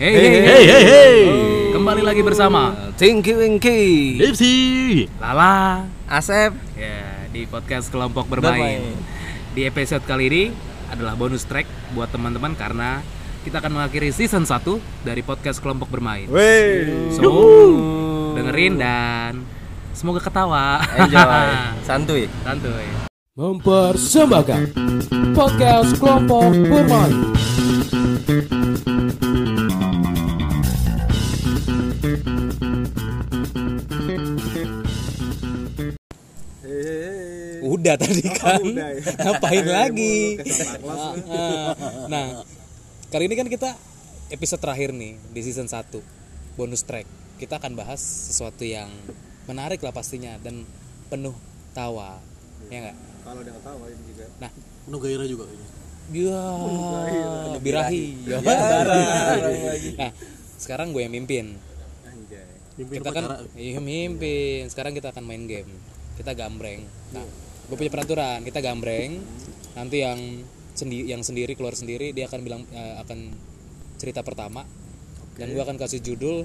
Hey hey Hey hey hey. Kembali lagi bersama Tinky Winky Dipsi. Lala Asep ya di podcast kelompok bermain. Di episode kali ini adalah bonus track buat teman-teman karena kita akan mengakhiri season 1 dari podcast kelompok bermain. Wey So, dengerin dan semoga ketawa. Enjoy Santuy Santuy. mempersembahkan podcast kelompok bermain. Udah tadi kan. udah ya. Ngapain lagi? nah, kali ini kan kita episode terakhir nih di season 1 bonus track. Kita akan bahas sesuatu yang menarik lah pastinya dan penuh tawa. Ya enggak? Kalau dia ketawain juga Nah, Penuh gairah juga kayaknya. ya birahi. Ya, Nah, sekarang gue yang mimpin. Anjay Pimpin kita kan iya mimpin. Sekarang kita akan main game. Kita gambreng. Nah, gue punya peraturan. Kita gambreng. Nanti yang sendi yang sendiri keluar sendiri dia akan bilang eh, akan cerita pertama. Dan gue akan kasih judul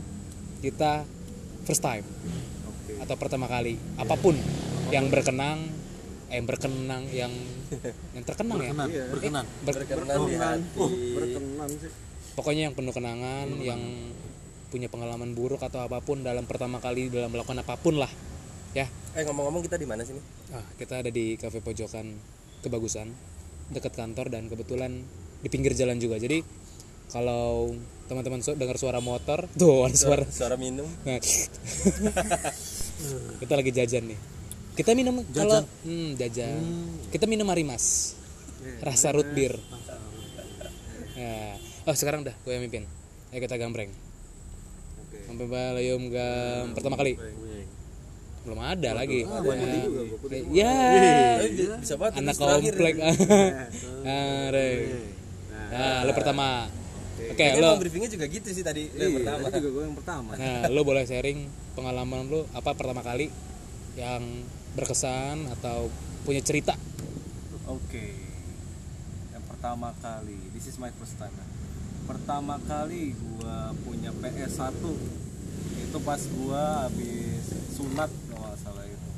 kita first time Oke atau pertama kali. Apa pun yang berkenang eh yang berkenang yang yang terkenang ya. Berkenan, Iya. berkenan. Ber- Berkenan di hati Oh berkenan sih pokoknya yang penuh kenangan yang punya pengalaman buruk atau apa pun dalam pertama kali dalam melakukan apa pun lah ya. Eh ngomong-ngomong kita di mana sih nih? ah, kita ada di kafe pojokan kebagusan dekat kantor dan kebetulan di pinggir jalan juga. Jadi kalau teman-teman su- dengar suara motor tuh ada suara. Suara minum. Nah, kita lagi jajan nih. Kita minum kalau hmm, jajan. Kita minum marimas rasa root beer. Ya. oh sekarang udah gue yang mimpin. Ayo kita gambreng. Oke. Sampai balayum gam. Pertama kali belum ada lagi ya Bisa banget anak komplek ah Reng. nah lo pertama oke lo briefingnya juga gitu sih tadi Iya, tadi juga gue yang pertama. Nah, lo boleh sharing pengalaman lo apa pertama kali yang berkesan atau punya cerita? Oke. Yang pertama kali, this is my first time. ya. Pertama kali gua punya PS1 itu pas gua habis sunat kalau nggak salah itu.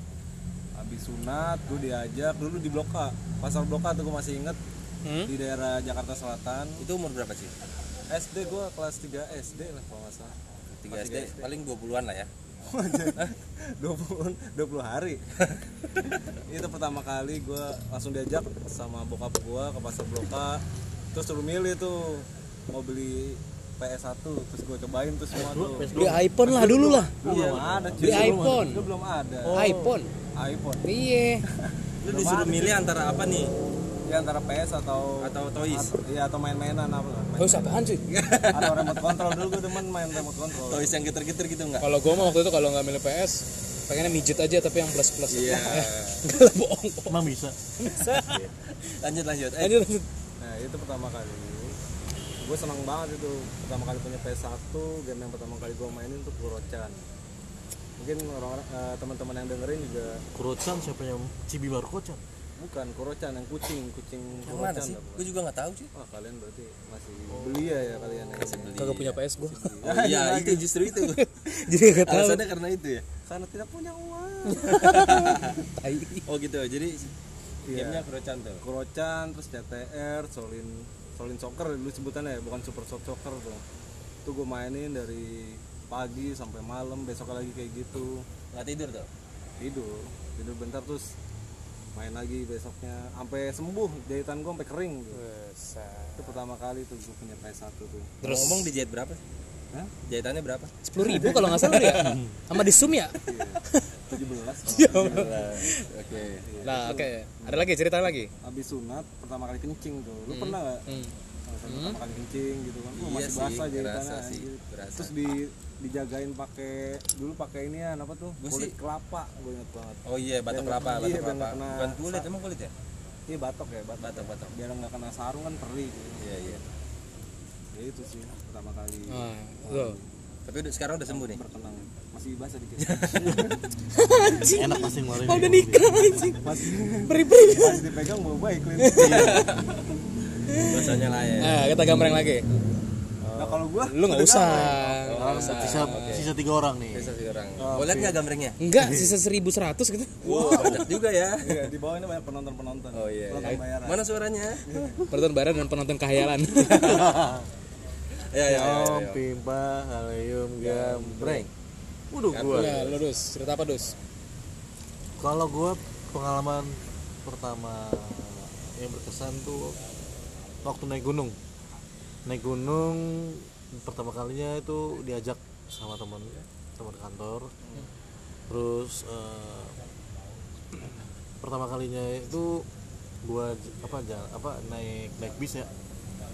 Habis sunat, gue diajak dulu di Blok A. Pasar Blok A tuh gue masih inget Hmm? di daerah Jakarta Selatan. Itu umur berapa sih? SD gua kelas 3 SD lah kalau nggak salah. 3 SD paling 20-an lah ya 20 20 hari itu pertama kali gue langsung diajak sama bokap gue ke pasar Blok A terus suruh milih tuh mau beli PS1 terus gue cobain tuh semua tuh Beli iPhone lah dulu lah. belum ada cuy Beli iPhone. itu belum ada iPhone. iPhone Iya. Lu disuruh milih antara apa nih? di antara PS atau Atau toys? iya atau main-mainan apa main, Oh, apaan sih? atau remote control dulu gue demen main remote control Toys yang geter-geter gitu enggak? Kalau gua mah waktu itu kalau nggak milih PS, pengennya mijet aja tapi yang plus plus. Iya. Lah bohong. Emang bisa. Lanjut lanjut. Eh, Lanjut lanjut. Nah itu pertama kali Gue senang banget itu Pertama kali punya PS1 Game yang pertama kali gue mainin tuh Kurochan Mungkin orang eh, teman-teman yang dengerin juga Kurocan siapa yang Cibi baru kocan? Bukan Kurochan yang kucing Kucing yang mana Kurochan sih? apa? Gue juga nggak tahu sih. Wah kalian berarti masih belia ya kalian ya Kagak punya PS gua. Oh, iya, itu justru itu. Jadi enggak tahu. Alasannya karena itu ya. Karena tidak punya uang Oh gitu. Jadi Iya. gamenya Kurochan tuh. Kurochan, terus CTR, Solin Solin Soccer dulu sebutannya ya Bukan Super Shot Soccer tuh Itu gue mainin dari pagi sampai malam Besok lagi kayak gitu Nggak tidur tuh. tidur tidur bentar terus main lagi besoknya sampai sembuh jahitan gue sampai kering gitu. itu pertama kali tuh gue punya PS1 tuh Terus ngomong dijahit berapa? Hah? Jahitannya berapa? sepuluh ribu kalau nggak salah ya. Sama di Zoom ya. 17 Oke. Nah, oke. Ada lagi cerita lagi. habis sunat pertama kali kencing tuh lu pernah nggak Hmm. Ngerasain pertama kali kencing gitu kan Iya masih sih, basah jahitannya berasa sih, berasa. terus di dijagain pakai dulu pakai ini ya apa tuh Gua kulit sih- kelapa gue inget banget Oh iya, batok Biar kelapa, nggak- batok iya, kelapa. Bukan kulit, emang kulit ya? iya batok ya batok Batok, batok. biar nggak kena sarung kan perih gitu. Iya, iya. Ya itu sih pertama kali Ah. Tapi udah, sekarang udah sembuh nih. berkenang masih basah dikit Enak pasti ngeluarin. Oh, udah nikah anjing. masih Beri-beri. masih dipegang mau baik Lin. Bahasanya lah ya. Nah, kita gambreng lagi. nah kalau gua lu nggak usah Ah, sisa sisa tiga orang nih Bisa sih orang. Boleh nggak gambrengnya? enggak sisa 1100 gitu Wow, banyak juga ya. Iya, di bawah ini banyak penonton penonton Oh iya. penonton bayaran Mana suaranya? penonton barat dan penonton khayalan Ya, ya, ya, ya, Om ya. Pimpa Haleum Gambreng Waduh gua ya lu dus cerita apa dus Kalau gua pengalaman pertama yang berkesan tuh waktu naik gunung. Naik gunung pertama kalinya itu diajak sama teman teman kantor. Terus eh, pertama kalinya itu gua apa jalan apa naik naik bis ya.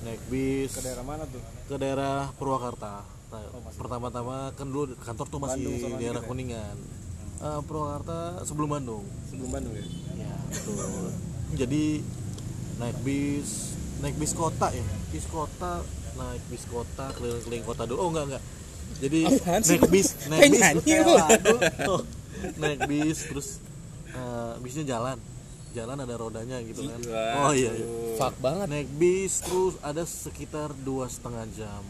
Naik bis ke daerah mana tuh ke daerah Purwakarta. Nah, pertama-tama kan dulu kantor tuh masih Bandung daerah ya? Kuningan. Eh, Purwakarta sebelum Bandung. sebelum Bandung ya Ya, betul. Jadi naik bis, naik bis kota ya. Bis kota, naik bis kota, keliling-keliling kota dulu. Oh, enggak, enggak. Jadi Apaan naik bis, naik bis. lagu. Oh, naik bis terus eh, bisnya jalan. Jalan ada rodanya gitu kan. Oh iya, iya. fuck banget Naik bis terus ada sekitar dua setengah jam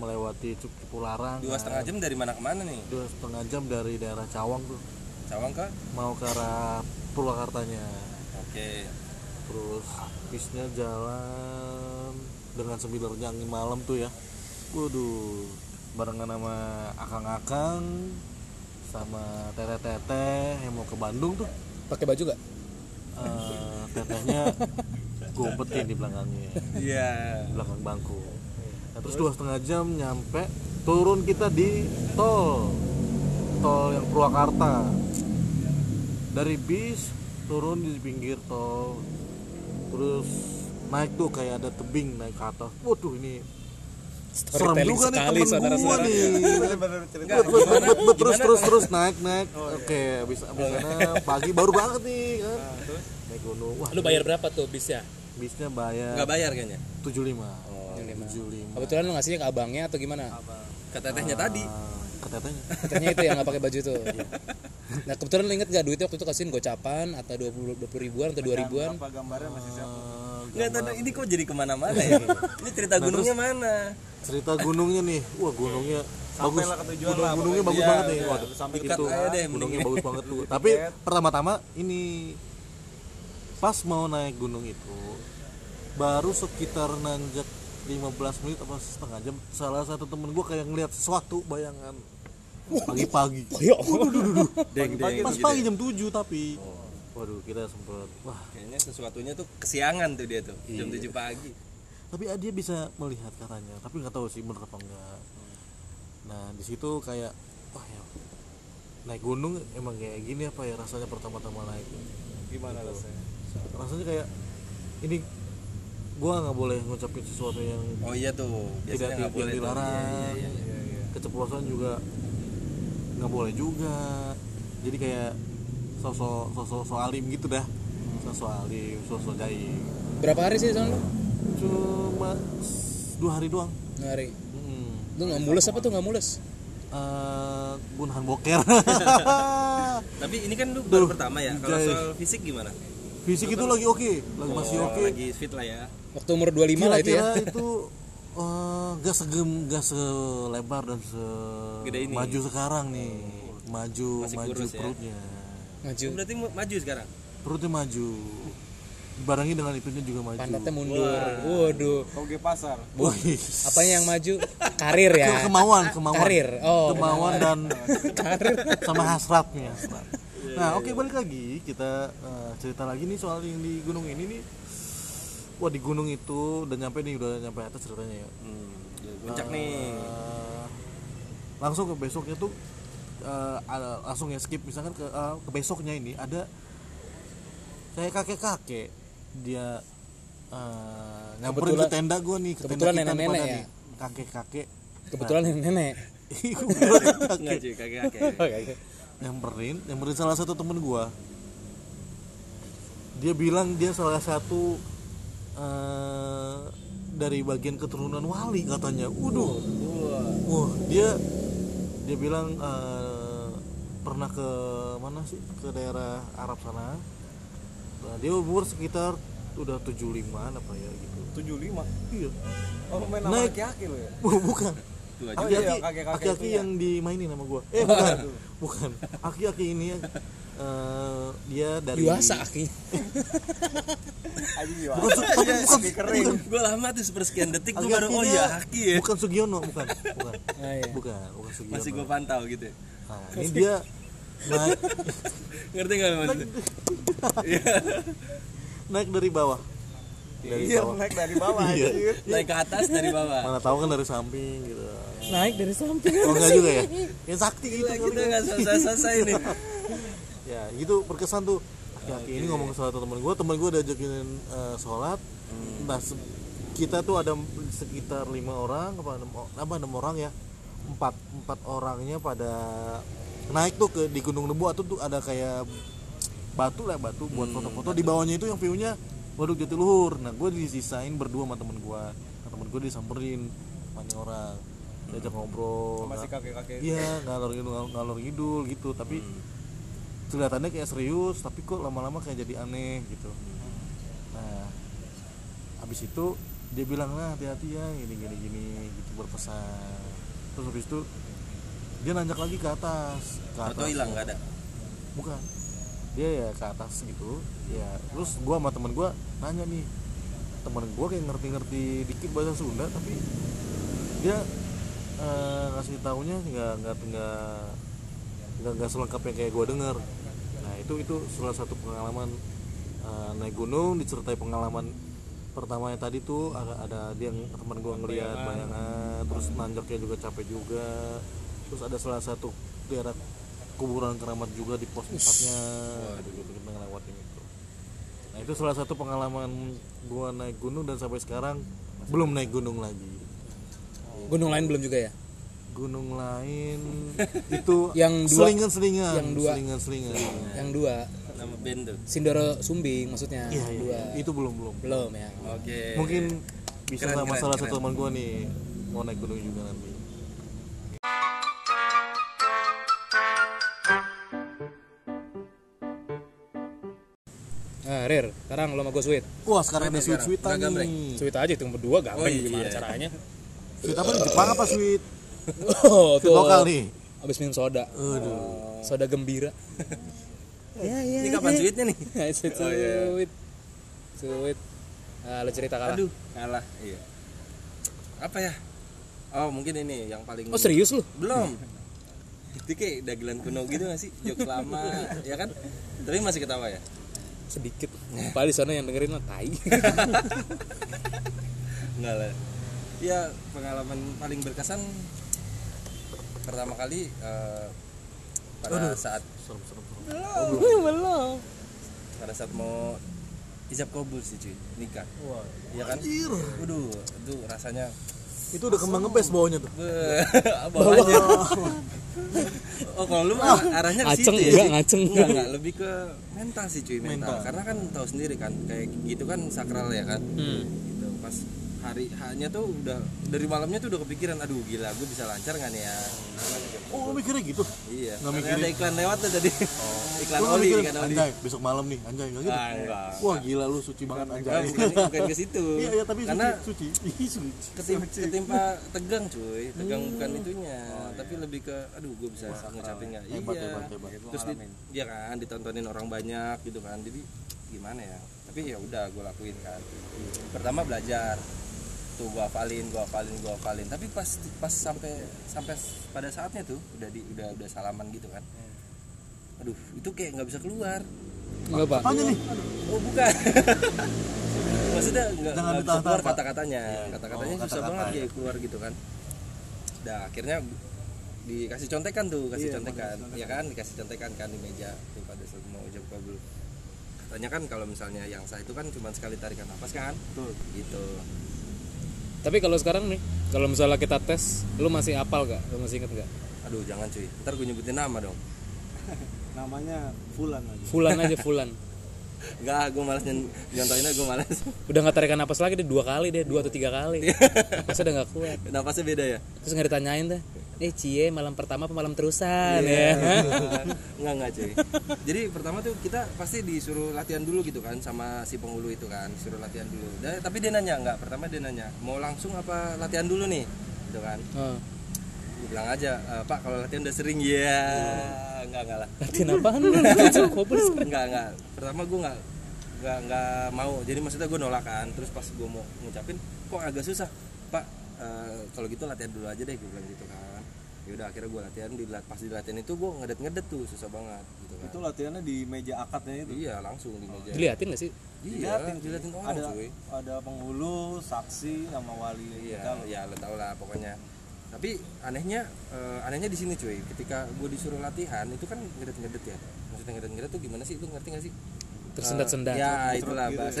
melewati Cipularang. Dua setengah jam dari mana ke mana nih? Dua setengah jam dari daerah Cawang tuh Cawang kah? mau ke arah Purwakartanya. Oke. terus bisnya jalan dengan sembilernya angin malam tuh ya waduh barengan sama akang-akang sama teteh-teteh yang mau ke Bandung tuh pakai baju gak Eh, tetehnya gue umpetin di belakangnya. Iya. di belakang bangku. Nah, terus dua setengah jam nyampe turun kita di tol. Tol yang Purwakarta. Dari bis turun di pinggir tol. Terus naik tuh kayak ada tebing naik ke atas. Waduh ini serem Storytelling juga nih sekali, temen saudara-saudara. gua nih. Terus terus terus. Naik naik. Oke habis habis sana pagi baru banget nih kan. Naik gunung. Wah lu bayar berapa tuh bisnya? Bisnya bayar Nggak bayar kayaknya. 75 Oh, 75 kebetulan lu ngasihnya ke abangnya atau gimana? Ke tetehnya tadi. ke tetehnya. Katanya itu yang nggak pakai baju tuh. Nah kebetulan lu inget gak duitnya waktu itu kasihin gocapan atau dua puluh dua puluh ribuan atau dua ribuan? apa gambarnya masih siapa Enggak tahu ini kok jadi ke mana-mana ya? Ini cerita gunungnya mana? cerita gunungnya nih. Wah gunungnya bagus. Sampailah ke tujuan gunung, lah, gunungnya bagus Iya, banget nih. Iya. waduh Sampai itu deh, gunungnya bagus banget tuh. Tapi pertama-tama ini pas mau naik gunung itu baru sekitar nanjak 15 menit apa setengah jam salah satu temen gue kayak ngeliat sesuatu bayangan. Pagi-pagi. Deng deng. pas pagi jam 7 tapi waduh kita sempet wah. Kayaknya sesuatunya tuh kesiangan tuh dia tuh. Jam 7 pagi. tapi ah, dia bisa melihat katanya tapi nggak tahu sih bener apa enggak. Nah di situ kayak wah ya naik gunung emang kayak gini apa ya rasanya pertama-tama naik? Gimana rasanya? Rasanya kayak ini gua nggak boleh ngucapin sesuatu yang Oh iya tuh. tidak Biasanya yang boleh dilarang. Iya, iya, iya. keceplosan juga nggak boleh juga. Jadi kayak sosok sosok so alim gitu dah sosok alim sosok jaim berapa hari sih sana lu cuma dua hari doang hari hmm. lu nggak mules apa tuh nggak mules Eh, bunahan boker Tapi ini kan lu baru pertama ya. Kalau Jai. soal fisik gimana? fisik itu lagi oke lagi masih Oh, oke Lagi fit lah ya. waktu umur 25 lah itu ya itu eh, gak segem gak selebar dan se Gede ini. maju sekarang nih maju Masih maju kurus ya? Maju. Oh, berarti maju sekarang. perutnya maju. Dibarengi dengan itunya juga maju. Pantatnya mundur. Waduh. Toge pasar? Wih, apanya yang maju? Karir ya? Ke- kemauan kemauan. karir. Oh. Kemauan dan karir. sama hasratnya. Hasrat. nah oke balik lagi. Kita eh, cerita lagi nih soal yang di gunung ini nih. Wah di gunung itu udah nyampe nih udah nyampe atas ceritanya ya. Hmm, puncak nih. Eh, langsung ke besoknya tuh eh, ada- langsung ya skip. Misalkan ke eh, ke besoknya ini ada kayak kakek kakek dia eh, nyamperin ke Kebetulan- tenda gue nih ke tenda kebetulan kita nenek-nenek pada ya? nih. Kakek kakek kebetulan yang nenek Enggak cuy, kakek-kakek. nyamperin nyamperin salah satu temen gue dia bilang dia salah satu eh, dari bagian keturunan wali katanya. Waduh. Wah dia dia bilang eh, pernah ke mana sih? Ke daerah Arab sana. Nah, dia umur sekitar udah 75an apa ya gitu. 75 iya. Oh main sama Naik. aki-aki lo ya? Bukan. Tuh aja. Oh, iya, aki-aki aki-aki itu ya. yang dimainin sama gua. Eh bukan. Bukan. Aki-aki ini ya eh, dia dari Dewasa aki. bukan su- tapi bukan. Kering. Bukan. Gue lama tuh sepersekian detik gue baru oh iya haki ya. bukan Sugiono bukan. Bukan Ah, iya. bukan. Bukan Sugiono. Masih gue pantau gitu. ya. nah, ini dia Ngerti gak maksudnya? naik. Dari bawah. Dari iya bawah. naik dari bawah Iya. Naik ke atas dari bawah. mana tahu kan dari samping gitu. Naik dari samping. oh enggak juga ya? Yang sakti gitu kita ya. nggak selesai-selesai ini. ya gitu berkesan tuh. Aki-aki ini ngomong ke salah satu teman gue teman gue diajakin eh, sholat. Nah se- kita tuh ada sekitar lima orang apa enam, apa enam orang ya? Empat empat orangnya pada naik tuh ke di Gunung Lebu atau tuh ada kayak batu lah batu buat foto-foto. Di bawahnya itu yang view-nya Waduk Jatiluhur nah gue disisain berdua sama temen gue nah, temen gue disamperin banyak orang. Diajak ngobrol. Masih kakek-kakek iya ngalor ngidul ngalor ngidul gitu. Tapi kelihatannya kayak serius tapi kok lama-lama kayak jadi aneh gitu. Nah habis itu dia bilang lah hati-hati ya gini gini gini gitu berpesan. Terus habis itu dia nanjak lagi ke atas. Ke atas. Foto hilang nggak ada. bukan. Dia ya ke atas gitu. Ya terus gua sama temen gua nanya nih. Temen gua kayak ngerti-ngerti dikit bahasa Sunda tapi dia eh, ngasih taunya nggak nggak nggak nggak nggak selengkap yang kayak gua denger. Nah itu itu salah satu pengalaman eh, naik gunung diceritai pengalaman pertamanya tadi tuh ada, ada dia yang teman gua ngeliat bayangan terus nanjaknya juga capek juga terus ada salah satu daerah kuburan keramat juga di pos tempatnya kita ngelewatin itu nah itu salah satu pengalaman gua naik gunung dan sampai sekarang belum naik gunung lagi Gunung lain belum juga ya? gunung lain itu Yang dua- selingan selingan yang dua. selingan selingan Yang dua Nama band tuh. Sindoro Sumbing maksudnya. iya iya dua. itu belum belum Belum ya. Oke. mungkin bisa Keren, sama keren, salah keren. satu teman gua nih mau naik gunung juga nanti Nah, Rir, sekarang lo sama gue sweet. wah sekarang ada Sweet ya sweet sweetan nih Sweet aja itu berdua gampang Oh, iya. gimana caranya? sweet apa nih Jepang apa sweet Oh, sweet lokal nih Abis minum soda. aduh Soda gembira. ya, ya. Ini kapan sweetnya nih? sweet, Oh, iya. sweet. Sweet. Nah, lo cerita kalah. Aduh, kalah. Iya. Apa ya? Oh, mungkin ini yang paling Oh, serius lu? Belum. Itu kayak dagelan kuno gitu gak sih? Jokes lama, ya kan? Tapi masih ketawa ya? Sedikit. Padahal di sana yang dengerin mah tai. Enggak lah. Ya, pengalaman paling berkesan pertama kali eh, pada saat serem serem serem. Belum. pada saat mau ijab kabul sih cuy. Nikah. Wah. Ya kan? Anjir. Waduh itu rasanya itu udah kembang ngebes bawahnya tuh bawahnya oh kalau lu mah arahnya ke Ngaceng situ ya enggak, ngaceng. enggak enggak lebih ke mental sih cuy mental. Mental. karena kan tahu sendiri kan kayak gitu kan sakral ya kan Hmm. gitu pas hari hanya tuh udah dari malamnya tuh udah kepikiran aduh gila gue bisa lancar nggak nih ya? Oh lu mikirnya gitu? Iya Nggak mikirin. ada iklan lewat tuh tadi. Iklan Lu nggak oli mikirin, iklan oli. Anjay besok malam nih. Anjay enggak gitu? Ah enggak. Wah gila lu suci banget anjay. bukan, bukan ke situ. Iya iya tapi karena suci suci. Ketim- ketimpa tegang cuy. Tegang bukan itunya tapi lebih ke aduh gue bisa ngucapin nggak? Hmm. Hebat, iya. hebat, hebat. terus di, ya kan ditontonin orang banyak gitu kan. Jadi gimana ya? Tapi ya udah gue lakuin kan. Pertama belajar tuh gue hafalin gue hafalin gue hafalin. Tapi pas pas sampai sampai pada saatnya tuh udah di udah udah salaman gitu kan. Aduh itu kayak nggak bisa keluar. Enggak, Pak. apanya nih? Oh bukan. Maksudnya nggak nggak bisa keluar Pak. kata-katanya. Kata-katanya Oh, susah kata-kata, banget ya. kayak keluar gitu kan. Dah akhirnya dikasih contekan tuh kasih contekan. ya kan? Dikasih contekan kan di meja tuh pada saat mau ujab kabul katanya kan kalau misalnya yang sah itu kan cuma sekali tarikan nafas kan? Gitu Tapi kalau sekarang nih, kalau misalnya kita tes, lu masih hafal gak? Lu masih inget gak? aduh jangan cuy ntar gue nyebutin nama dong namanya Fulan aja Fulan aja Fulan. Enggak, gue malas nyontoinnya gue malas Udah nggak tarikan napas lagi deh dua kali deh, dua atau tiga kali. Napasnya udah nggak kuat. Napasnya beda ya? Terus nggak ditanyain deh. Eh cie malam pertama apa malam terusan Iya. ya Enggak enggak cuy. Jadi pertama tuh kita pasti disuruh latihan dulu gitu kan sama si penghulu itu kan, suruh latihan dulu. Dan, tapi dia nanya enggak, pertama dia nanya, "Mau langsung apa latihan dulu nih?" Gitu kan. oh, Gue bilang aja, "E, "Pak, kalau latihan udah sering ya." Enggak enggak lah. latihan apaan Goblok. Enggak enggak. Pertama gue enggak enggak enggak mau. Jadi maksudnya gue nolak kan. Terus pas gue mau ngucapin, kok agak susah, "Pak, eh, kalau gitu latihan dulu aja deh," gue bilang gitu kan. Ya udah akhirnya gue latihan di pas di latihan itu gue ngedet-ngedet tuh susah banget gitu kan. itu latihannya di meja akadnya itu Iya langsung di meja. diliatin gak sih Iya, dilihatin orang ada cuy. ada penghulu saksi sama wali Iya, kita ya lo tau lah pokoknya. Tapi anehnya, eh, anehnya di sini cuy. Ketika gue disuruh latihan itu kan ngedet-ngedet ya. Maksudnya ngedet-ngedet tuh gimana sih? Lu ngerti gak sih? tersendat-sendat Ya Cerut-cerut itulah gitu bahasa.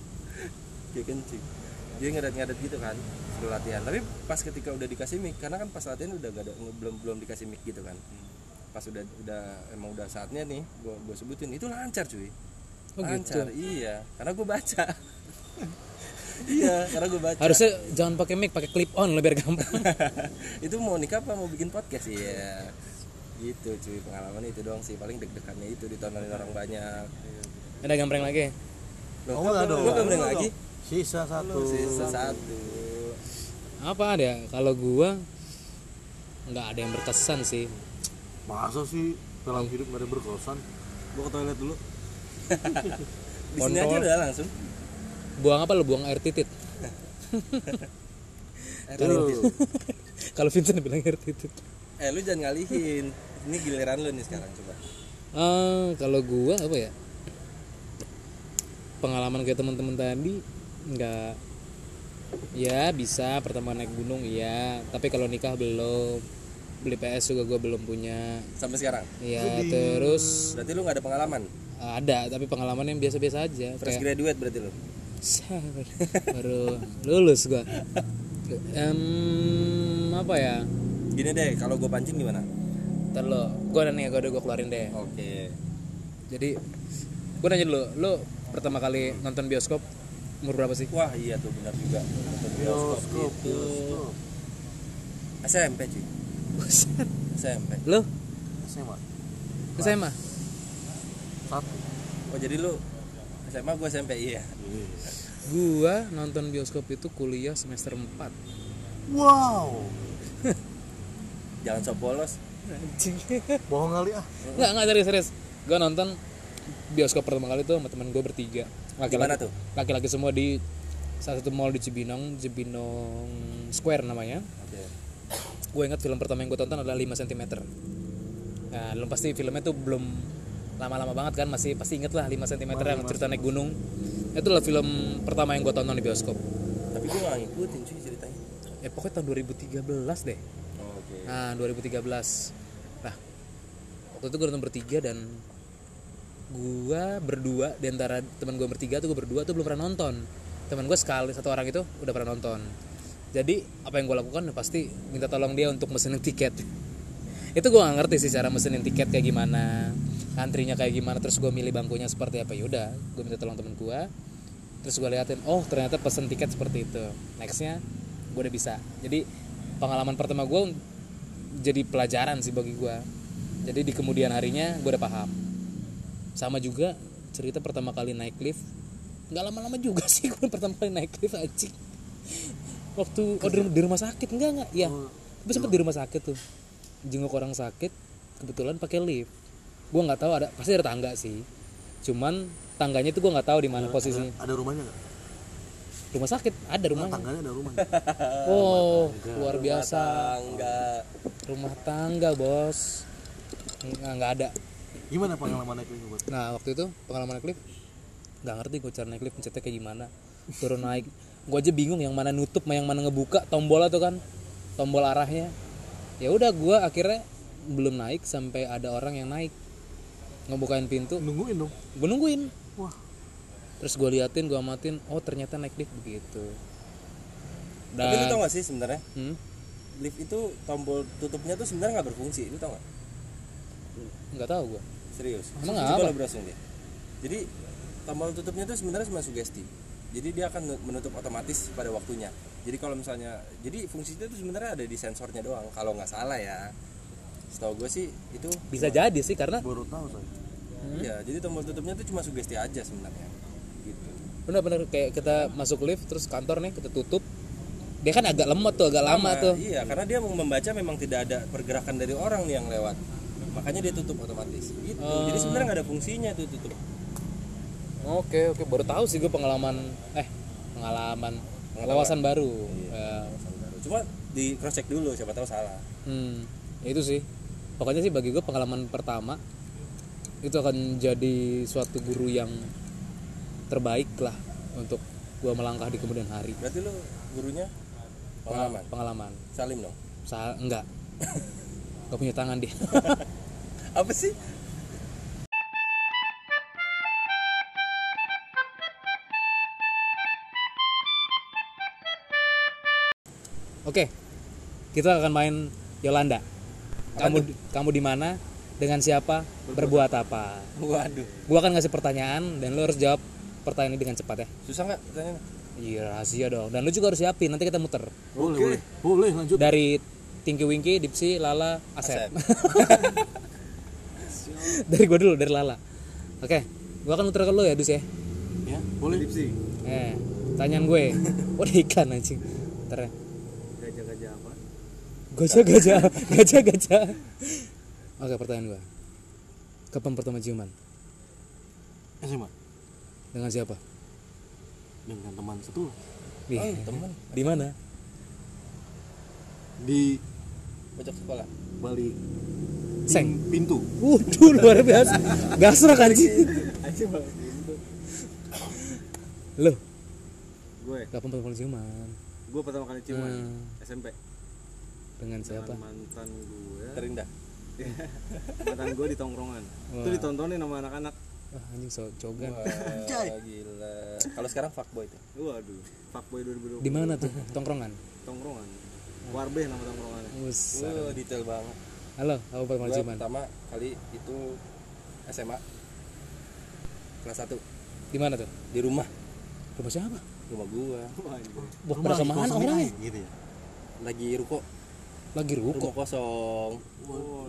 Kayak kencing. Dia ngedet-ngedet gitu kan suruh latihan. Tapi pas ketika udah dikasih mic, karena kan pas latihan udah gak ada belum belum dikasih mic gitu kan. Pas udah udah emang udah saatnya nih, gue gue sebutin itu lancar cuy. Oh, gitu. lancar, iya. Karena gue baca. iya, karena gue baca. harusnya jangan pakai mic pakai clip on lebih gampang itu mau nikah apa mau bikin podcast ya gitu cuy pengalaman itu doang sih paling deg-degannya itu ditontonin orang banyak ada gambreng lagi Loh, Oh, enggak dong. lu gambreng lagi Sisa satu. sisa satu apa ada? Kalau gua nggak ada yang berkesan sih. Masa sih dalam hidup gak ada berkesan? gua ke toilet dulu. Di sini aja udah langsung. Buang apa lo buang air titit. Kalau- Vincent bilang air titit. Eh lu jangan ngalihin. Ini giliran lu nih sekarang coba. Ah, kalau gua apa ya? Pengalaman kayak teman-teman tadi nggak ya bisa pertama naik gunung iya. Tapi kalau nikah belum. Beli PS juga gua belum punya. Sampai sekarang? Ya terus berarti lu nggak ada pengalaman? Ada tapi pengalaman yang biasa-biasa aja. Fresh kayak graduate berarti lu? Baru lulus gua. Em, apa ya? Gini deh kalau gue pancing gimana? Ntar lo, gue ada nih, gue udah gue keluarin deh. Oke. Jadi, gue nanya dulu, lo pertama kali nonton bioskop umur berapa sih? wah iya tuh benar juga nonton bioskop itu SMP cuy. SMP Lo, SMA SMA? satu. oh jadi lu SMA gue SMP iya Gua nonton bioskop itu kuliah semester 4 Wow. jangan sok polos Anjing Bohong kali ah. Nggak, nggak serius, serius Gue nonton bioskop pertama kali tuh sama teman gue bertiga Laki-laki. Tuh? Laki-laki semua di salah satu mall di Cibinong Cibinong Square namanya. Oke. Gue ingat film pertama yang gue tonton adalah 5 cm nah lu pasti filmnya tuh belum lama-lama banget kan masih pasti inget lah 5 cm yang cerita naik gunung. Itu lah film pertama yang gue tonton di bioskop. Tapi gue gak ngikutin cuy ceritanya. Ya pokoknya tahun 2013 deh. Oke. Nah 2013 nah waktu itu gue nonton bertiga dan gue berdua di antara teman gue bertiga tuh gue berdua tuh belum pernah nonton. Teman gue sekali satu orang itu udah pernah nonton. Jadi apa yang gue lakukan ya pasti minta tolong dia untuk mesenin tiket. Itu gue gak ngerti sih cara mesenin tiket kayak gimana antrinya kayak gimana terus gue milih bangkunya seperti apa. Yaudah gue minta tolong temen gue terus gue liatin oh ternyata pesen tiket seperti itu. Nextnya gue udah bisa. Jadi pengalaman pertama gue jadi pelajaran sih bagi gue jadi di kemudian harinya gue udah paham sama juga cerita pertama kali naik lift. Nggak lama-lama juga sih gue pertama kali naik lift aja waktu oh di, di rumah sakit? Enggak enggak ya gue sempet di rumah. sakit tuh. Jenguk orang sakit kebetulan pakai lift. Gue nggak tahu ada pasti ada tangga sih. Cuman tangganya tuh gue nggak tahu di mana posisinya. Ada rumahnya nggak? rumah sakit ada rumahnya. Tangganya ada rumahnya. oh luar biasa. enggak rumah tangga bos. Nggak nggak ada Gimana pengalaman naik lift buat? nah waktu itu pengalaman naik lift nggak ngerti gue cara naik lift pencetnya kayak gimana. Turun naik. Gue aja bingung yang mana nutup yang mana ngebuka tombolnya tuh kan tombol arahnya. Ya udah gue akhirnya belum naik sampai ada orang yang naik. Ngebukain pintu. Nungguin dong. gue nungguin. Wah. terus gue liatin gue amatin oh ternyata naik lift begitu. Tapi lu dan tau gak sih sebenarnya? Hmm, lift itu tombol tutupnya tuh sebenarnya nggak berfungsi lu tau gak nggak tahu gue serius? Emang apa? browsing deh jadi tombol tutupnya tuh sebenarnya cuma sugesti. Jadi dia akan menutup otomatis pada waktunya. Jadi kalau misalnya jadi fungsinya itu sebenarnya ada di sensornya doang kalau nggak salah ya. Setahu gue sih itu bisa jadi sih karena baru tahu saya ya jadi tombol tutupnya itu cuma sugesti aja sebenarnya. Gitu. Benar-benar kayak kita masuk lift terus kantor nih kita tutup. Dia kan agak lemot tuh agak lama Sama, tuh. iya karena dia mau membaca memang tidak ada pergerakan dari orang nih yang lewat makanya dia tutup otomatis gitu Oh. jadi sebenarnya nggak ada fungsinya tuh tutup oke oke baru tahu sih gue pengalaman eh pengalaman wawasan baru Ya. cuma di cross check dulu siapa tahu salah Hmm, ya itu sih. Pokoknya sih bagi gue pengalaman pertama itu akan jadi suatu guru yang terbaik lah untuk gue melangkah di kemudian hari. berarti lu gurunya pengalaman Pengalaman. salim dong Sa enggak. Gak punya tangan dia. apa sih Oke. Kita akan main Yolanda. Kamu kamu di mana? Dengan siapa? Berbuat apa? waduh Gua akan ngasih pertanyaan dan lu harus jawab pertanyaan ini dengan cepat ya. susah nggak pertanyaannya Iya rahasia dong. Dan lu juga harus siapin. Nanti kita muter. boleh boleh boleh lanjut dari Tinky Winky, Dipsy, Lala, Asep. Asep. dari gua dulu, dari Lala. Oke, gua akan muter ke lu ya, Dus ya. ya boleh Lipsi Eh, tanyaan gue. Oh, ada ikan anjing. Ntar ya. gajah-gajah apa Gajah, gajah, gajah, gajah. Oke, pertanyaan gua. Kapan pertama ciuman? SMA Dengan siapa? dengan teman satu Di, Oh, temen di mana? di bocok sekolah balik Seng. pintu Waduh, luar biasa. Gasrak anjing. aja bang Lu, gue kapan pertama kali ciuman? gue pertama kali ciuman Hmm. SMP Dengan dengan siapa? mantan gue terindah mantan gue di tongkrongan itu ditontonin sama anak-anak Wah, anjing so cogan. Wah, gila kalau sekarang fuckboy tuh waduh fuckboy 2020 Di mana tuh? Tongkrongan. tongkrongan Warbeh nama tongkrongannya. Wah, detail banget Halo, kali Gua ciuman? pertama kali itu SMA kelas 1 Di mana tuh? di rumah Rumah siapa? rumah gua Wah, pada ke mana orangnya? gitu ya lagi ruko Lagi ruko. rumah kosong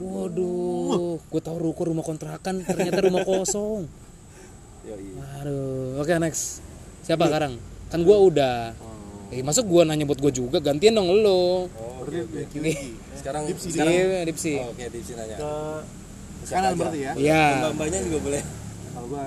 Waduh, gue tahu ruko rumah kontrakan, ternyata rumah kosong. Yoi. Aduh, oke next. Siapa sekarang? Kan gua udah. Eh, masuk gua nanya buat gua juga, gantian dong lo. oh, oke oke Nih, sekarang? Iya, Dipsi. oh, oke di sini nanya. Ke kanan berarti ya? Iya. mbak-mbaknya juga boleh. Kalau gua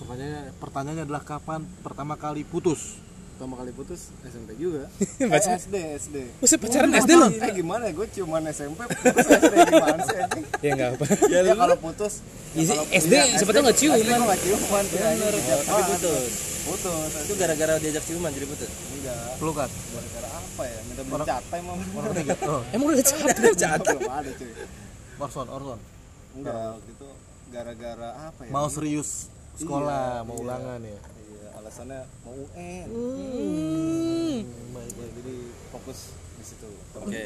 pertanyaannya pertanyaannya adalah kapan pertama kali putus pertama kali putus SMP juga. Eh, SD SD. Buset pacaran SD lo? eh gimana? Ya gue cuman SMP putus SD gimana sih anjing? Ya enggak apa. ya, kalau putus Ya, sih, SD siapa tau nggak ciuman. SD gue gak ciuman tuh anjing. oh, tapi putus. Putus. Itu gara-gara diajak ciuman jadi putus? Enggak. Pelukan? Gara-gara apa ya? Minta beli catai mah oh Emang udah capek? belum ada cuy. Orson Orson. Enggak waktu itu gara-gara apa ya? Mau serius sekolah mau ulangan ya. iya alasannya mau UN. Hmm. baik baik. Jadi fokus di situ. Oke.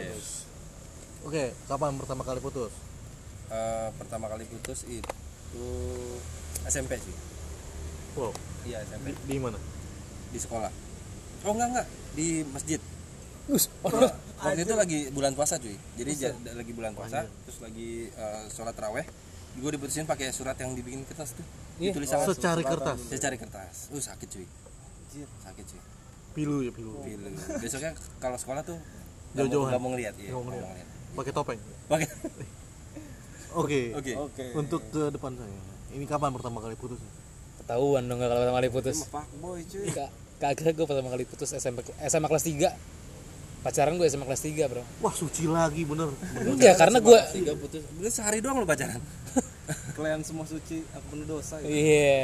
oke kapan pertama kali putus? Eh, pertama kali putus itu SMP sih. Wow. Iya SMP di, di mana? Di sekolah. Oh enggak enggak. Di masjid. Us, waktu itu lagi bulan puasa cuy. Jadi ja- lagi bulan puasa terus lagi eh, sholat raweh gue diputusin pakai surat yang dibikin kertas tuh. Ditulis sama secari kertas. Saya cari kertas. Uh sakit cuy. Sakit cuy. Pilu ya pilu. Gila. besoknya kalau sekolah tuh nggak mau, Jauh-jauhan. nggak mau ngeliat iya. Nggak mau nggak mau ngeliat. ngeliat. Pakai topeng. Oke oke. Oke. Oke. Untuk ke depan saya. Ini kapan pertama kali putus? Ketahuan dong kalau pertama kali putus. fuckboy cuy. Kagak gue pertama kali putus SMP SMA kelas 3 pacaran gue SMA kelas 3 bro. Wah suci lagi bener. Enggak karena gue putus. Bener sehari doang lo pacaran kalian semua suci aku penuh dosa ya iya.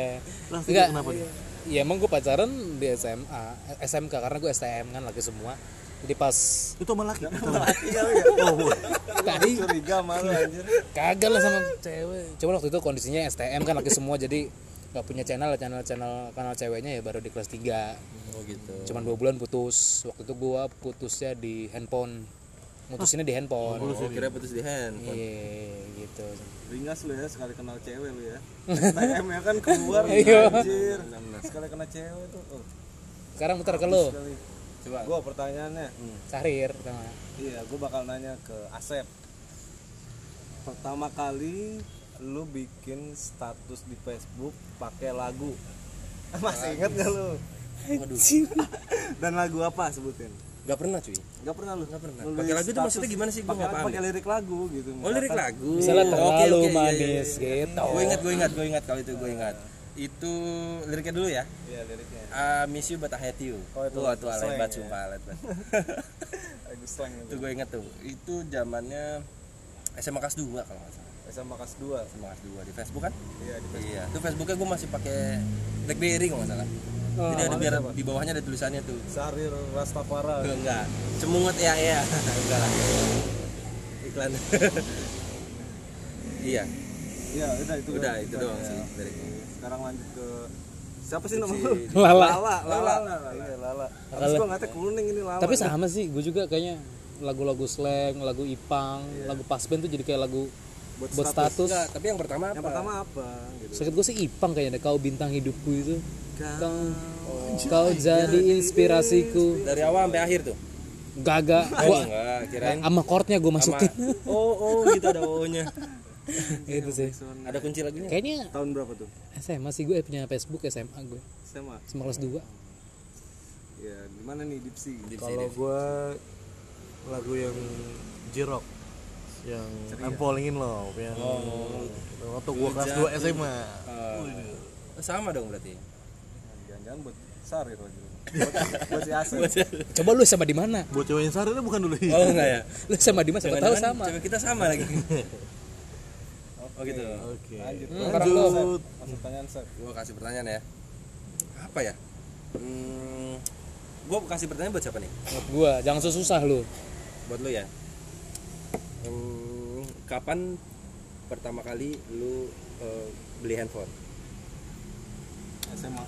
Kelas enggak tiga kenapa nih Iya emang gue pacaran di SMA SMK karena gue STM kan lagi semua. Jadi pas itu sama laki? Iya iya. Oh boy. tadi curiga malu anjir. kagak lah sama cewek. Cuma waktu itu kondisinya STM kan lagi semua jadi nggak punya channel channel channel kanal ceweknya ya baru di kelas 3 oh gitu. Cuman dua bulan putus. Waktu itu gue putusnya di handphone. Mutusinnya di handphone. Oh kira putus di handphone. Iya gitu. Ringas lu ya sekali kenal cewek lu ya. STM ya kan keluar Iya. anjir. Sekali kenal cewek tuh oh, sekarang muter ke lo sekali. Coba. gue pertanyaannya. Sahrir pertama. iya gue bakal nanya ke Asep. Pertama kali lu bikin status di Facebook pakai lagu. Masih inget gak lu? Waduh. dan lagu apa sebutin Gak pernah cuy. Gak pernah lu? Gak pernah. Pakai lagu itu maksudnya gimana sih? Gua pakai- nggak paham Pakai lirik lagu gitu. Oh lirik lagu. Misalnya Oke, terlalu oke, iya, iya, manis iya. gitu. Gue ingat, gue ingat, gue ingat kalau itu gue ingat. Itu liriknya dulu ya. Iya liriknya. I miss you but I hate you. Oh, itu Wah, tuh alay banget ya. sumpah. Lagu slang itu itu. gue ingat tuh. Itu zamannya SMA kelas 2 kalau nggak salah. SMA kelas 2 SMA kelas 2 di Facebook kan? Iya di Iya. Itu Facebooknya gue masih pakai BlackBerry kalau nggak salah. Jadi ada biar di bawahnya ada tulisannya tuh. Sahrir Rastafara. Enggak, enggak. Cemungut ya ya. enggak lah. Iklan. iya, Iya udah itu. udah itu doang ya. sih liriknya. Sekarang lanjut ke siapa sih nama lu? Lala. Lala, Lala, Lala. Iya, Lala. Habis Lala. gua ngatnya kuning ini Lala. Tapi sama sih, gue juga kayaknya lagu-lagu slang, lagu ipang, lagu pas band tuh jadi kayak lagu Buat buat, status. Enggak, tapi yang pertama apa? Yang pertama apa gitu. Seket gue sih ipang kayaknya deh, kau bintang hidupku itu. Kau, Oh. kau jadi inspirasiku. Dari awal sampai akhir tuh. Gaga, Oh, gua enggak, kirain sama chordnya gue masukin. Oh, oh gitu ada O-nya. gitu sih. Ada kunci lagunya? Kayaknya Tahun berapa tuh? SMA sih gue punya Facebook SMA gue. SMA. Sama kelas 2. Ya, gimana nih Dipsy? Kalau gua lagu yang J-Rock yang I'm Falling in Love yang waktu gua kelas 2 SMA. Eh, sama dong berarti. Jangan-jangan buat Sahrir lagi. buat, buat si Asep. Coba lu sama di mana? Buat ceweknya Sarina bukan dulu ya? Oh enggak ya? Lu sama di mana? Siapa tahu sama. Cewek kita sama lagi. Oh gitu. Oke. Lanjut. Lanjut. Masuk pertanyaan Sep. Gue kasih pertanyaan ya. Apa ya? Hmm, gue kasih pertanyaan buat siapa nih? Buat gua, jangan susah lu. Buat lu ya. Hmm, kapan pertama kali lu eh, beli handphone? SMA.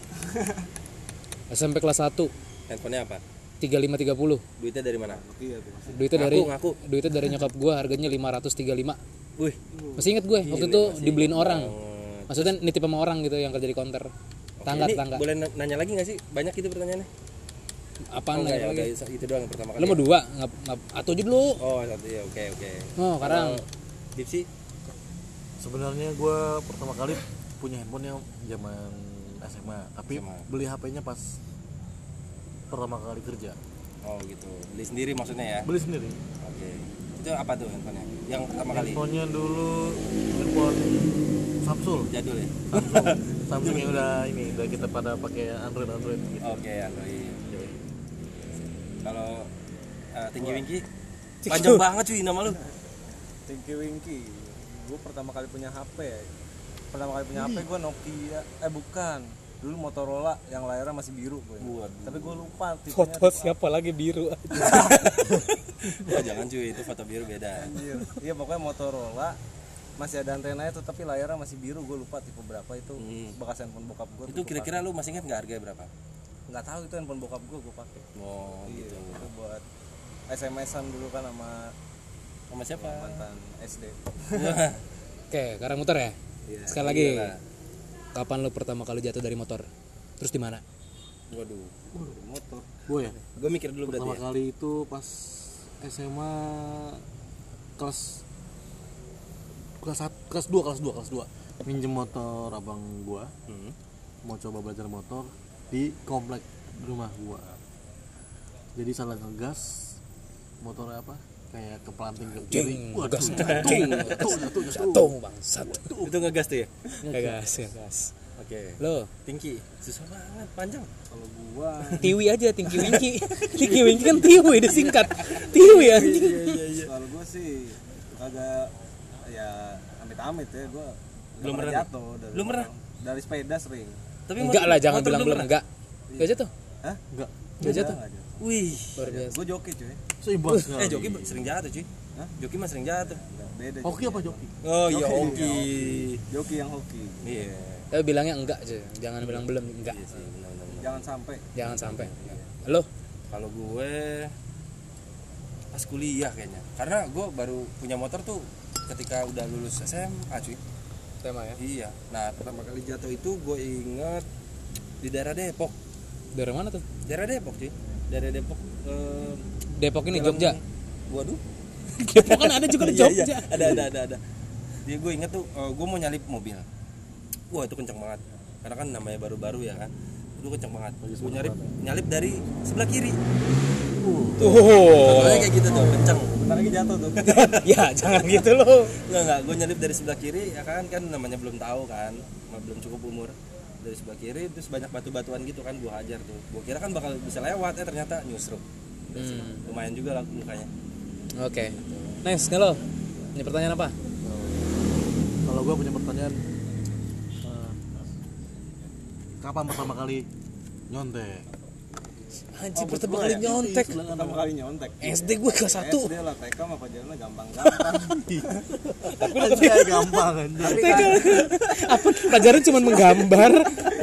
SMP kelas 1 Handphonenya apa? 3530. Duitnya dari mana? Iya. Duitnya Ngaku, dari ngaku. duitnya dari nyokap gua harganya 535. Wih, Masih inget gue waktu itu dibeliin orang. Maksudnya nitip sama orang gitu yang kerja di counter. Tangga Ini tangga. boleh na- nanya lagi gak sih? Banyak itu pertanyaannya? Apaan oh, ya, lagi? itu doang yang pertama kali. Lu mau dua? Ngap, ngap, atau aja dulu. Oh, satu ya, oke oke. Oh, sekarang Dipsi? Sebenarnya gua pertama kali punya handphone yang zaman SMA, tapi SMA. beli HP-nya pas pertama kali kerja. Oh gitu. Beli sendiri maksudnya ya? Beli sendiri. Oke. Itu apa tuh handphonenya? Yang pertama kali? Handphonenya dulu handphone Samsung. Jadul ya? Samsung. Samsung yang udah ini udah kita pada pakai Android Android gitu. Oke, Android. Kalau eh, Tinggi Winky panjang banget cuy nama lu. Tinky Winky. Gue pertama kali punya HP. Pertama kali punya HP gue Nokia. Eh bukan. Dulu Motorola yang layarnya masih biru gue. Tapi gue lupa tipenya. foto siapa lagi biru Oh, jangan cuy, itu foto biru beda. Iya pokoknya Motorola masih ada antena itu tapi layarnya masih biru gue lupa tipe berapa itu Hmm. bekas handphone bokap gue Itu kira-kira lu masih ingat nggak harganya berapa? Nggak tahu itu handphone bokap gue gue pakai Oh, iya gitu. itu buat SMS-an dulu kan sama Sama siapa? mantan SD Oke, sekarang muter ya. Iya, Sekali lagi. iyalah. Kapan lu pertama kali jatuh dari motor? Terus di mana? Waduh. motor Gue ya. Gue mikir dulu berarti Pertama ya. kali itu pas SMA kelas kelas kelas 2 kelas 2 kelas 2 minjem motor abang gua Hmm. mau coba belajar motor di komplek rumah gua jadi salah ngegas motornya apa kayak kepelanting ke kiri waduh gas. jatuh jatuh Jatuh bangsat. Itu ngegas tuh ya? Gas, gas. Oke. Lo, Tinggi. Susah banget, panjang. kalau gua Tiwi aja Tinggi Winky. Tinggi Winky kan Tiwi disingkat. Tiwi anjing. kalau gua sih kagak ya amit-amit ya gua Belum pernah jatuh Belum pernah? dari sepeda sering Tapi Enggak lah, jangan motor bilang belum enggak. Enggak jatuh. Hah? enggak Enggak jatuh. Wih. Luar biasa. gua joki cuy seimbang Eh, sekali Joki sering jatuh, cuy. Hah? Joki mah sering jatuh. Beda hoki apa joki Oh iya, hoki. joki yang hoki Iya. Tapi bilangnya enggak aja. Jangan bilang belum enggak. Iya sih, benar-benar. jangan sampai Jangan sampai. Lo, Kalau gue pas kuliah kayaknya. Karena gue baru punya motor tuh ketika udah lulus SMA, cuy. Tema ya. Iya. Nah, pertama kali jatuh itu gue inget di daerah Depok. Dari mana tuh? Daerah Depok, cuy. dari Depok eh, Depok ini dalam- Jogja waduh Depok kan ada juga di Iya, Jogja iya. ada ada ada ada dia gue inget tuh gue mau nyalip mobil wah itu kenceng banget karena kan namanya baru-baru ya kan itu kenceng banget gue nyalip nyalip dari sebelah kiri tuh Soalnya kayak gitu tuh kenceng bentar lagi jatuh tuh. Ya jangan gitu loh Enggak enggak, gue nyalip dari sebelah kiri ya kan kan namanya belum tahu kan, ma- belum cukup umur. Dari sebelah kiri terus banyak batu-batuan gitu kan gue hajar tuh. Gue kira kan bakal bisa lewat eh ternyata nyusruk. Sih, Lumayan juga lah mukanya. oke. Next kalau ini pertanyaan apa? Kalau gue punya pertanyaan eh, kapan pertama kali nyontek anjir pertama kali nyontek. Pertama kali nyontek. SD gue kelas 1 SD lah TK mah pelajarannya gampang-gampang. Anjay, gampang anjay. apa? Pelajaran cuma menggambar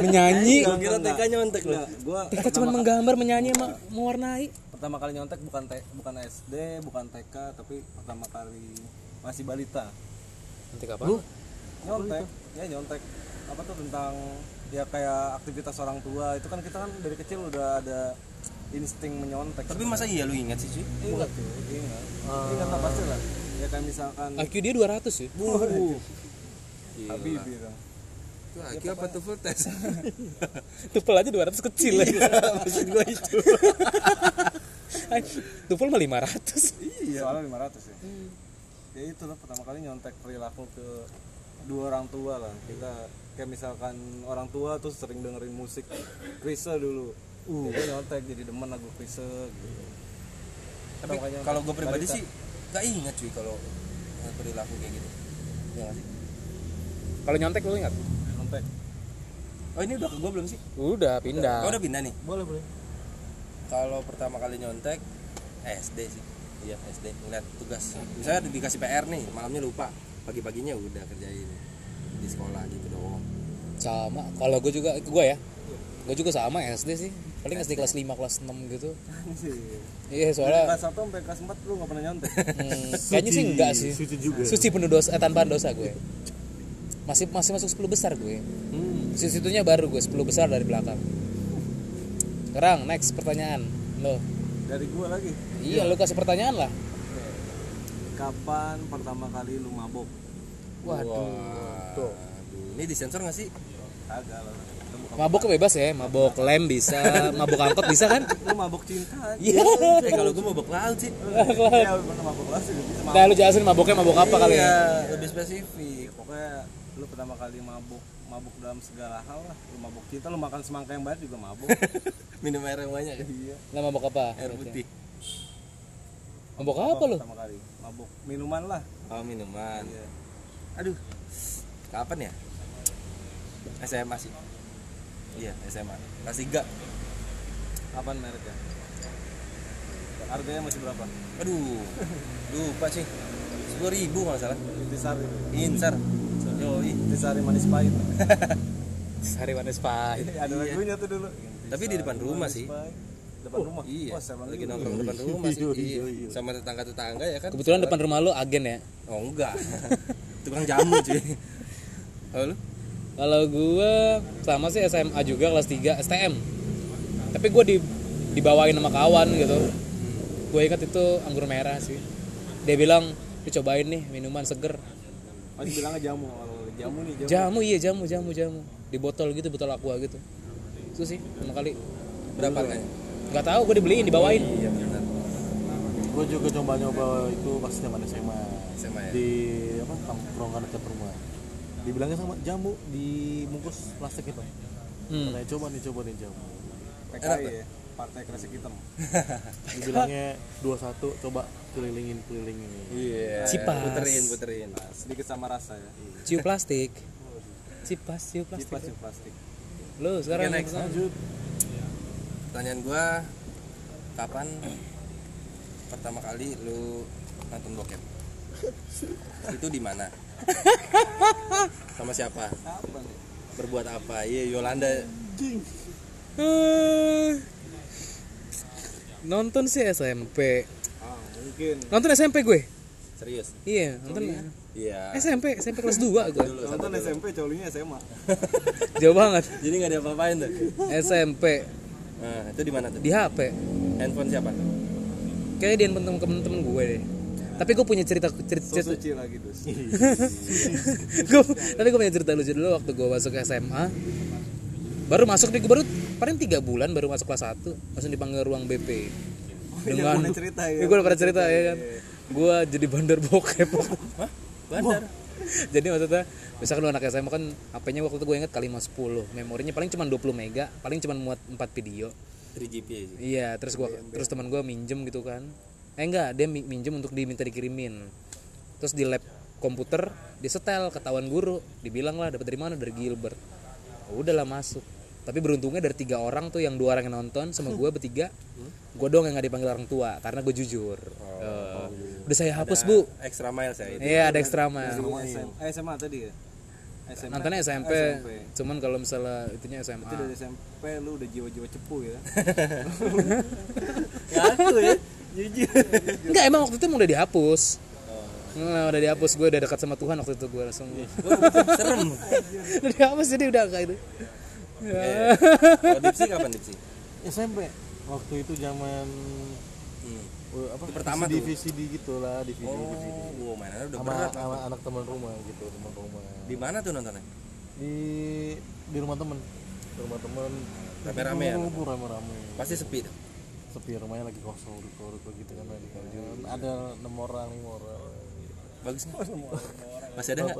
menyanyi. Gue kira TK nyontek loh. gua kita cuma menggambar menyanyi sama mewarnai. Pertama kali nyontek bukan bukan SD bukan TK tapi pertama kali masih balita. Nanti kapan nyontek. Ya nyontek. Apa tuh tentang ya kayak aktivitas orang tua. Itu kan kita kan dari kecil udah ada insting menyontek. Tapi masa iya lu ingat sih cuy? ingat tuh ingat. Ingat lah pasti lah ya kayak misalkan IQ dia 200 ya? Habibie dong Itu IQ apa tuh full test? Tupel aja 200 kecil ya? Maksud gue itu. Tupel mah 500 iya. Soalnya 500 ya? Ya itu lah pertama kali nyontek perilaku ke dua orang tua lah. Kita kayak misalkan orang tua tuh sering dengerin musik Krisye dulu uh kita nyontek jadi demen lagu Krisye gitu Tapi Makanya kalau gue pribadi sih gak ingat cuy kalau eh, perilaku kayak gitu. Ya nggak sih? kalau nyontek lu ingat nyontek Oh ini udah ke gue belum sih? udah Oh pindah udah pindah nih. boleh boleh Kalau pertama kali nyontek SD sih. Iya SD ngeliat tugas. Misalnya dikasih PR nih, malamnya lupa, pagi-paginya udah kerjain di sekolah gitu doang. Sama. Kalau gue juga gue ya. Gue juga sama SD sih. Paling SD kelas 5 kelas 6 gitu. Iya soalnya kelas 1 sampai kelas 4 lu gak pernah nyontek? Hmm, kayaknya sih enggak sih. Suci juga. Suci penuh dosa eh, tanpa dosa gue. Masih masih masuk 10 besar gue. Hmm. situnya baru gue 10 besar dari belakang. Sekarang next pertanyaan. Lo. Dari gua lagi? Iya lo kasih pertanyaan lah. Kapan pertama kali lu mabok? Waduh. Waduh. Ini disensor gak sih? kagak lah Lu bukan- mabok bebas ya mabok lem bisa mabok angkot bisa kan? Lu mabok cinta aja. Iya. Eh kalau gue mau bok laut. Sih. ya pernah mabok sih bisa mabok nah lu jelasin maboknya mabok apa kali ya? Iya, lebih spesifik. pokoknya lu pertama kali mabuk mabuk dalam segala hal lah. Lu mabuk cinta lu makan semangka yang banyak juga mabuk Minum air yang banyak ya. iya. Nah mabok apa? Air putih. mabok apa lu? pertama kali. Mabuk minuman lah. Oh minuman. iya. Aduh. Kapan ya? SMA sih. Iya, SMA. Kelas 3. kapan mereknya harganya masih berapa Aduh. Lupa sih. 10 ribu kalau nggak salah. intisari Insar. Yoi. intisari manis pahit Sari manis pahit ada lagunya tuh dulu Tapi di depan rumah sih. Depan rumah Iya, Wah, sama lagi nongkrong depan rumah sih. Iya. Sama tetangga-tetangga ya kan. kebetulan depan rumah lu agen ya Oh enggak. Tukang jamu cuy. Oh lu? Kalau gue sama sih SMA juga kelas 3 STM. Tapi gue di dibawain sama kawan gitu. Gue ingat itu anggur merah sih. Dia bilang, "Lu cobain nih minuman seger." masih bilangnya jamu kalau jamu nih jamu Jamu iya jamu jamu jamu. Di botol gitu, botol aqua gitu. Itu sih pertama kali. Berapa harganya? Gak tahu gue dibeliin, dibawain. Iya benar. gue juga coba nyoba itu pas zaman SMA SMA ya. di apa tongkrongan dekat rumah dibilangnya sama jamu dibungkus plastik itu Hmm. Katanya, coba nih coba nih jamu PKI ya partai kresek hitam dibilangnya 21 coba kelilingin kelilingin Iya. Cipas. Puterin, puterin. Nah, sedikit sama rasa ya Ciu plastik. Cipas, ciu plastik. sih plastik Lu sekarang Oke, next. lanjut. Pertanyaan gua kapan pertama kali lu nonton bokep? Itu di mana? Sama siapa? Berbuat apa? Iya, Yolanda. Eh, Nonton sih SMP. ah mungkin Nonton SMP gue. Serius? Iya, nonton Iya. SMP, SMP kelas 2 gue. Dulu, nonton SMP cowoknya SMA Jauh banget. Jadi nggak ada apa-apain tuh. SMP Nah, itu di mana tuh? di HP. handphone siapa kayaknya dia handphone temen-temen gue deh tapi gue punya cerita cerita, so cerita suci lagi Gua- tapi gue punya cerita lucu dulu waktu gue masuk SMA baru masuk nih gue baru paling tiga bulan baru masuk kelas 1 langsung dipanggil ruang BP dengan pernah cerita ya, Iya, gue udah pernah cerita ya kan? gue jadi bandar bokep. Hah? bandar? Jadi maksudnya misalkan lu anak SMA kan HP-nya waktu itu gue inget kali 10 memorinya paling cuma 20 mega paling cuma muat 4 video. 3GP sih. Iya terus gua terus teman gue minjem gitu kan eh enggak dia mi- minjem untuk diminta dikirimin. Terus di lab komputer disetel ketahuan guru. Dibilang lah dapat dari mana? Dari Gilbert. Oh, udahlah masuk. Tapi beruntungnya dari tiga orang tuh yang dua orang yang nonton sama gue bertiga gue doang yang nggak dipanggil orang tua karena gue jujur. Eh, udah saya hapus bu. extra miles ya itu. Iya ada ekstra mah SM, eh, SMA tadi ya? SMP nontonnya SMP, SMP. cuman kalau misalnya itunya SMA itu dari SMP lu udah jiwa-jiwa cepu ya? Ngaku ya jujur. Enggak emang waktu itu emang udah dihapus. Nah, udah dihapus. Gue udah dekat sama Tuhan waktu itu gue langsung. Serem. Udah dihapus jadi udah kayak itu kalau dipsi kapan dipsi? SMP waktu itu zaman hmm. uh, apa Itu pertama tuh. VCD gitu lah DVD oh VCD. wow mainannya udah sama berat sama anak teman rumah gitu teman rumah. Di mana tuh nontonnya? Di di rumah temen. Di rumah temen. Rame-rame ya? Rame-rame. Pasti sepi tuh sepi rumahnya lagi kosong ruko ruko gitu kan lagi kajian ada enam orang lima orang. Bagus nggak masih ada nggak?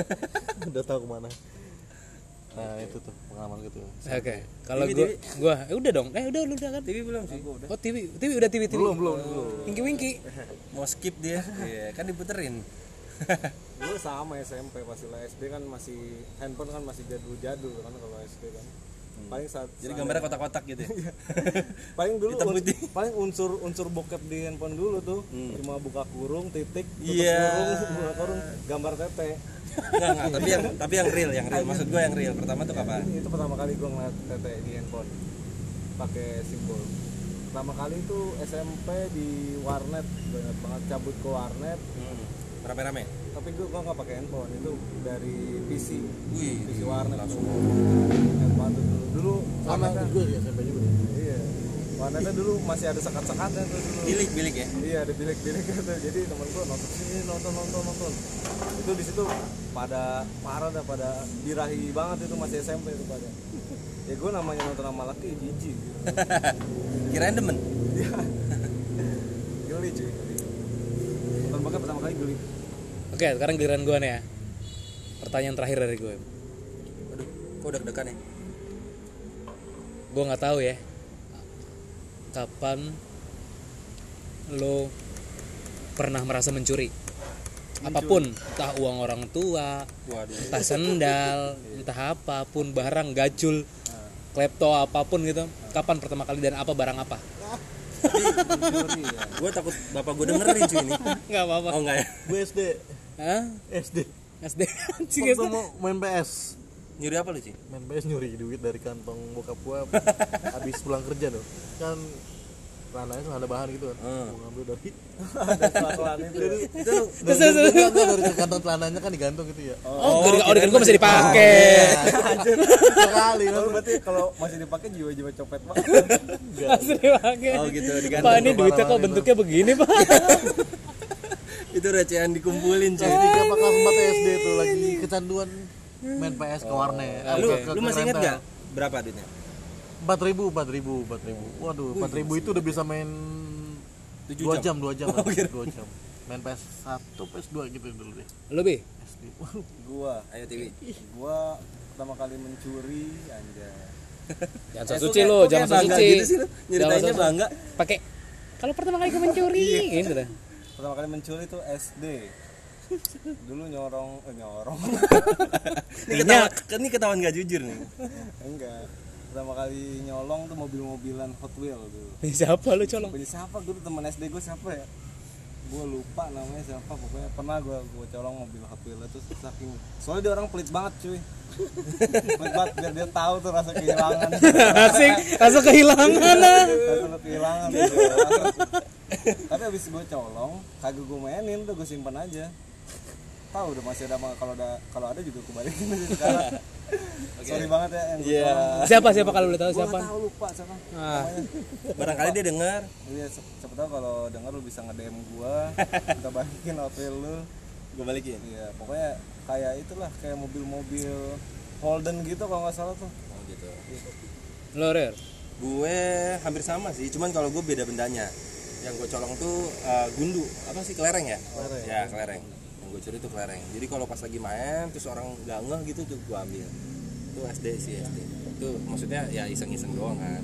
Udah tahu ke mana. Nah itu tuh pengalaman gitu. Oke kalau TV, gue gue eh, udah dong. Eh udah lu udah kan? TV belum sih. Oh TV TV udah TV TV belum belum belum. Winky Winky. Mau skip dia. Iya kan diputerin. Dulu sama SMP pasti lah. SD kan masih handphone kan masih jadul-jadul kan kalau SD kan paling saat jadi gambarnya kotak-kotak gitu ya paling dulu Hitam putih. paling unsur unsur bokep di handphone dulu tuh cuma buka kurung titik tutup Iya. kurung buka kurung gambar tete Enggak, enggak, tapi yang tapi yang real, yang real. Maksud gue yang real. Pertama tuh kapan? itu pertama kali gue ngeliat tete di handphone pakai simbol pertama kali itu SMP di warnet ingat banget cabut ke warnet Hmm. Rame-rame. Tapi gue gua nggak pakai handphone itu dari PC Wih, PC warnet. Langsung. handphone tuh dulu dulu sama juga di SMP juga. Iya. Warnetnya dulu masih ada sekat-sekatnya tuh dulu. Bilik, bilik ya. iya ada bilik-bilik gitu. Jadi temen gue nonton sini nonton nonton nonton. Itu di situ pada parah dah pada birahi banget itu masih SMP itu pada. Ya gue namanya nonton sama laki jijik. Gitu. Kirain demen. geli cuy. Geli nonton bokep pertama kali geli oke sekarang giliran gue nih ya. Pertanyaan terakhir dari gue Aduh, kok udah degan ya? gue nggak tahu ya. Kapan lo pernah merasa mencuri? Apa pun entah uang orang tua Waduh. entah sendal entah apa pun barang gacul klepto apa pun gitu. Kapan pertama kali dan apa barang apa? Gue takut bapak gue dengerin cuy ini. nggak apa-apa. Oh enggak ya? gue SD Hah? SD SD Anjing, waktu SD. mau main PS Nyuri apa lu cuy? main PS nyuri duit dari kantong bokap gua. Habis pulang kerja tuh. Kan ranahnya kan ada bahan gitu kan. Hmm. gua ngambil dari Kelakuan itu. Ya. itu dari, dari, dari, dari kantong celananya kan digantung gitu ya. Oh, oh, oh, gue masih dipakai. sekali Oh, berarti kalau masih dipakai jiwa-jiwa copet banget. Masih dipakai. Oh gitu, digantung. pak ini duitnya kok bentuknya begini pak Itu recehan dikumpulin cuy. tiga apa kelas empat SD tuh lagi kecanduan main PS ke warnet. Lu, Ke- lu masih inget gak berapa duitnya? empat ribu empat ribu empat ribu. Waduh empat ribu itu udah bisa main dua jam? jam dua jam. Lah. dua jam. Main PS satu PS dua gitu dulu deh. Lo bi? SD gua Ayo TV. gua pertama kali mencuri anjay. Jangan so kok suci lo jangan so kayak bangga suci gitu sih lu. Nyeritainnya bangga. pakai. Kalau pertama kali gue mencuri gitu dah pertama kali mencuri itu SD dulu nyorong eh, nyorong. Ini ketahuan, ini ketahuan gak jujur nih. enggak. Pertama kali nyolong tuh mobil-mobilan Hot Wheel dulu Ini siapa lu colong? Punya siapa? Dulu teman SD gue siapa ya? Gue lupa namanya siapa. Pokoknya pernah gue gue colong mobil Hot Wheel itu saking soalnya dia orang pelit banget cuy. Pelit banget biar dia tahu tuh rasa kehilangan. Asik rasa kehilangan. Rasa kehilangan gitu. Tapi abis gue colong kagak gue mainin tuh gue simpan aja. Tahu udah masih ada kalau ada kalau ada juga kebalikin aja sekarang. Sorry banget ya yang Iya. siapa siapa kalau boleh tahu gue siapa? tahu lupa siapa. Ah. Barangkali dia dengar iya si- siapa tahu kalau dengar lu bisa nge DM gua kita balikin HP lu. Gue balikin? Iya pokoknya kayak itulah kayak mobil-mobil Holden gitu kalau nggak salah tuh. Oh gitu. Lo Rer gue hampir sama sih cuman kalau gue beda bendanya yang gue colong tuh uh, gundu. Apa sih kelereng ya? Ya kelereng. Yang gue curi tuh kelereng. Jadi kalau pas lagi main terus orang nggak ngeh gitu tuh gue ambil. Itu SD sih SD itu maksudnya ya iseng-iseng doang kan.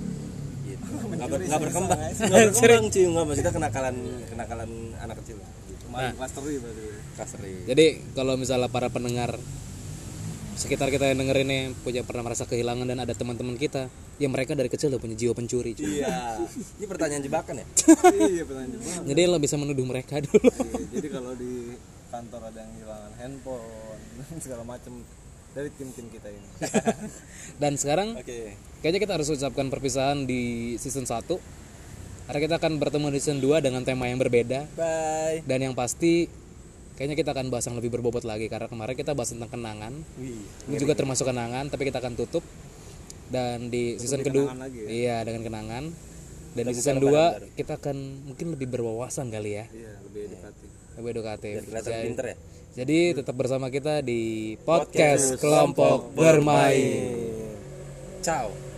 Gitu. Nggak ber- nggak berkembang. nggak berkembang cuy. Nggak maksudnya kenakalan kenakalan anak kecil gitu. Main clustery berarti. Jadi kalau misalnya para pendengar sekitar kita yang denger ini punya pernah merasa kehilangan dan ada teman-teman kita ya mereka dari kecil udah punya jiwa pencuri cuy. iya. Ini pertanyaan jebakan ya? Iya pertanyaan banget jadi lo bisa menuduh mereka dulu. Iya, jadi kalau di kantor ada yang hilangan handphone segala macem dari tim-tim kita ini. Dan sekarang oke. kayaknya kita harus ucapkan perpisahan di season 1 karena kita akan bertemu di season 2 dengan tema yang berbeda. Bye. Dan yang pasti kayaknya kita akan bahas yang lebih berbobot lagi. Karena kemarin kita bahas tentang kenangan. Wih, ini juga termasuk kenangan tapi kita akan tutup dan di season kedua ya? iya dengan kenangan. Dan di season 2 kita akan mungkin lebih berwawasan kali ya. Iya lebih edukatif. Lebih edukatif. Jadi, pinter ya? jadi tetap bersama kita di podcast kelompok bermain. Ciao